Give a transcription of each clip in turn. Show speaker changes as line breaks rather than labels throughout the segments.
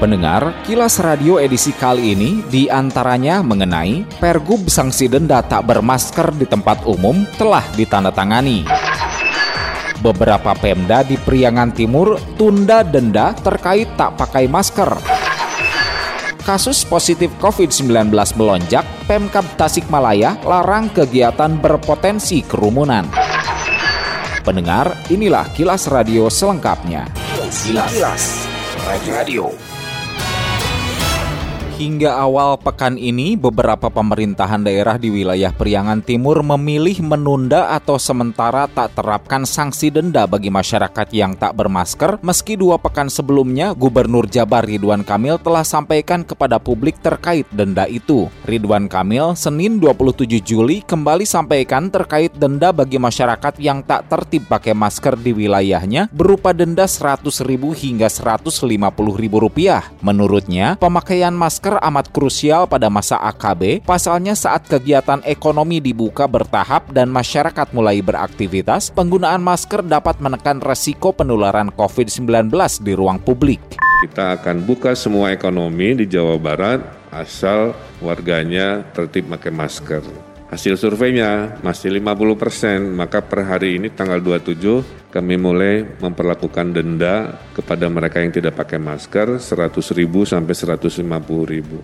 Pendengar, kilas radio edisi kali ini di antaranya mengenai Pergub sanksi denda tak bermasker di tempat umum telah ditandatangani. Beberapa Pemda di Priangan Timur tunda denda terkait tak pakai masker. Kasus positif COVID-19 melonjak, Pemkab Tasikmalaya larang kegiatan berpotensi kerumunan. Pendengar, inilah kilas radio selengkapnya. Kilas, kilas. radio. Hingga awal pekan ini, beberapa pemerintahan daerah di wilayah Priangan Timur memilih menunda atau sementara tak terapkan sanksi denda bagi masyarakat yang tak bermasker, meski dua pekan sebelumnya Gubernur Jabar Ridwan Kamil telah sampaikan kepada publik terkait denda itu. Ridwan Kamil Senin 27 Juli kembali sampaikan terkait denda bagi masyarakat yang tak tertib pakai masker di wilayahnya berupa denda Rp100.000 hingga Rp150.000. Menurutnya, pemakaian masker masker amat krusial pada masa AKB, pasalnya saat kegiatan ekonomi dibuka bertahap dan masyarakat mulai beraktivitas, penggunaan masker dapat menekan resiko penularan COVID-19 di ruang publik.
Kita akan buka semua ekonomi di Jawa Barat asal warganya tertib pakai masker. Hasil surveinya masih 50 persen, maka per hari ini tanggal 27 kami mulai memperlakukan denda kepada mereka yang tidak pakai masker 100 ribu sampai 150 ribu.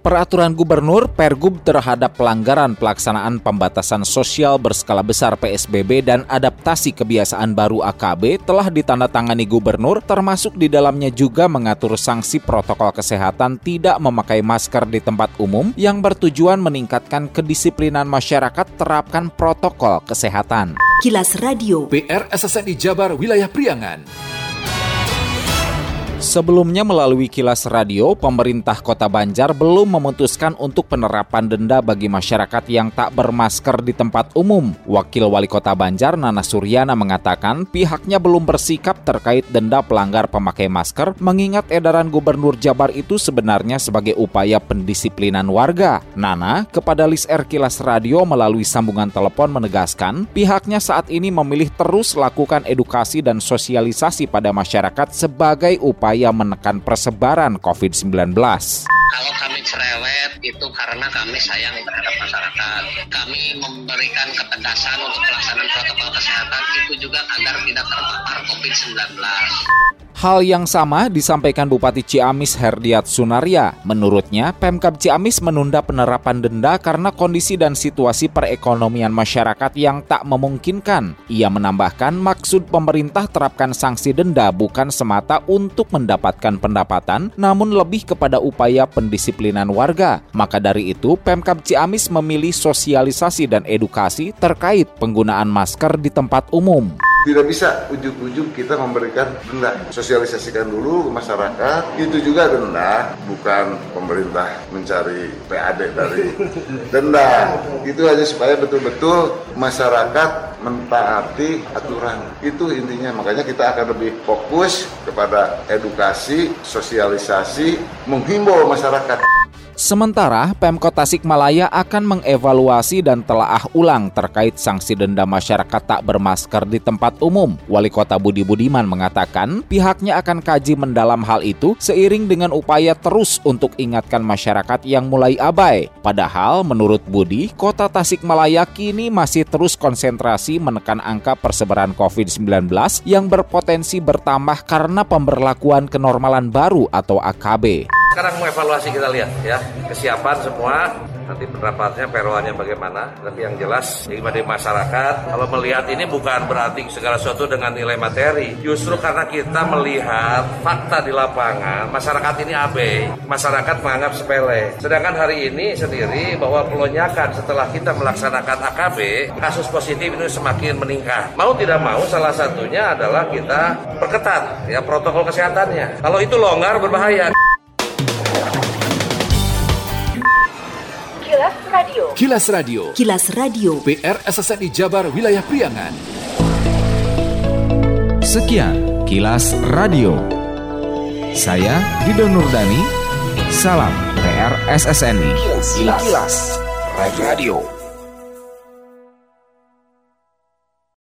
Peraturan Gubernur Pergub terhadap pelanggaran pelaksanaan pembatasan sosial berskala besar PSBB dan adaptasi kebiasaan baru AKB telah ditandatangani Gubernur termasuk di dalamnya juga mengatur sanksi protokol kesehatan tidak memakai masker di tempat umum yang bertujuan meningkatkan kedisiplinan masyarakat terapkan protokol kesehatan.
Kilas Radio
PR SSNI Jabar Wilayah Priangan.
Sebelumnya melalui kilas radio, pemerintah Kota Banjar belum memutuskan untuk penerapan denda bagi masyarakat yang tak bermasker di tempat umum. Wakil Wali Kota Banjar Nana Suryana mengatakan pihaknya belum bersikap terkait denda pelanggar pemakai masker mengingat edaran Gubernur Jabar itu sebenarnya sebagai upaya pendisiplinan warga. Nana kepada Lis R Kilas Radio melalui sambungan telepon menegaskan pihaknya saat ini memilih terus lakukan edukasi dan sosialisasi pada masyarakat sebagai upaya upaya menekan persebaran COVID-19.
Kalau kami cerewet itu karena kami sayang terhadap masyarakat. Kami memberikan ketegasan untuk pelaksanaan protokol kesehatan itu juga agar tidak terpapar COVID-19.
Hal yang sama disampaikan Bupati Ciamis Herdiat Sunaria. Menurutnya, Pemkab Ciamis menunda penerapan denda karena kondisi dan situasi perekonomian masyarakat yang tak memungkinkan. Ia menambahkan maksud pemerintah terapkan sanksi denda bukan semata untuk mendapatkan pendapatan, namun lebih kepada upaya pendisiplinan warga. Maka dari itu, Pemkab Ciamis memilih sosialisasi dan edukasi terkait penggunaan masker di tempat umum
tidak bisa ujuk-ujuk kita memberikan denda sosialisasikan dulu ke masyarakat. Itu juga denda bukan pemerintah mencari PAD dari denda itu hanya supaya betul-betul masyarakat mentaati aturan. Itu intinya. Makanya kita akan lebih fokus kepada edukasi sosialisasi menghimbau masyarakat
Sementara Pemkot Tasikmalaya akan mengevaluasi dan telaah ulang terkait sanksi denda masyarakat tak bermasker di tempat umum. Wali Kota Budi Budiman mengatakan pihaknya akan kaji mendalam hal itu seiring dengan upaya terus untuk ingatkan masyarakat yang mulai abai. Padahal menurut Budi, Kota Tasikmalaya kini masih terus konsentrasi menekan angka persebaran COVID-19 yang berpotensi bertambah karena pemberlakuan kenormalan baru atau AKB.
Sekarang mau evaluasi kita lihat ya. Kesiapan semua nanti penerapannya peroannya bagaimana tapi yang jelas bagi masyarakat. Kalau melihat ini bukan berarti segala sesuatu dengan nilai materi. Justru karena kita melihat fakta di lapangan masyarakat ini abai masyarakat menganggap sepele. Sedangkan hari ini sendiri bahwa pelonjakan setelah kita melaksanakan AKB kasus positif ini semakin meningkat. Mau tidak mau salah satunya adalah kita perketat ya protokol kesehatannya. Kalau itu longgar berbahaya
Radio.
Kilas Radio.
Kilas Radio.
PR SSNI Jabar Wilayah Priangan.
Sekian Kilas Radio. Saya Dido Nurdani. Salam PR SSNI.
Kilas Radio.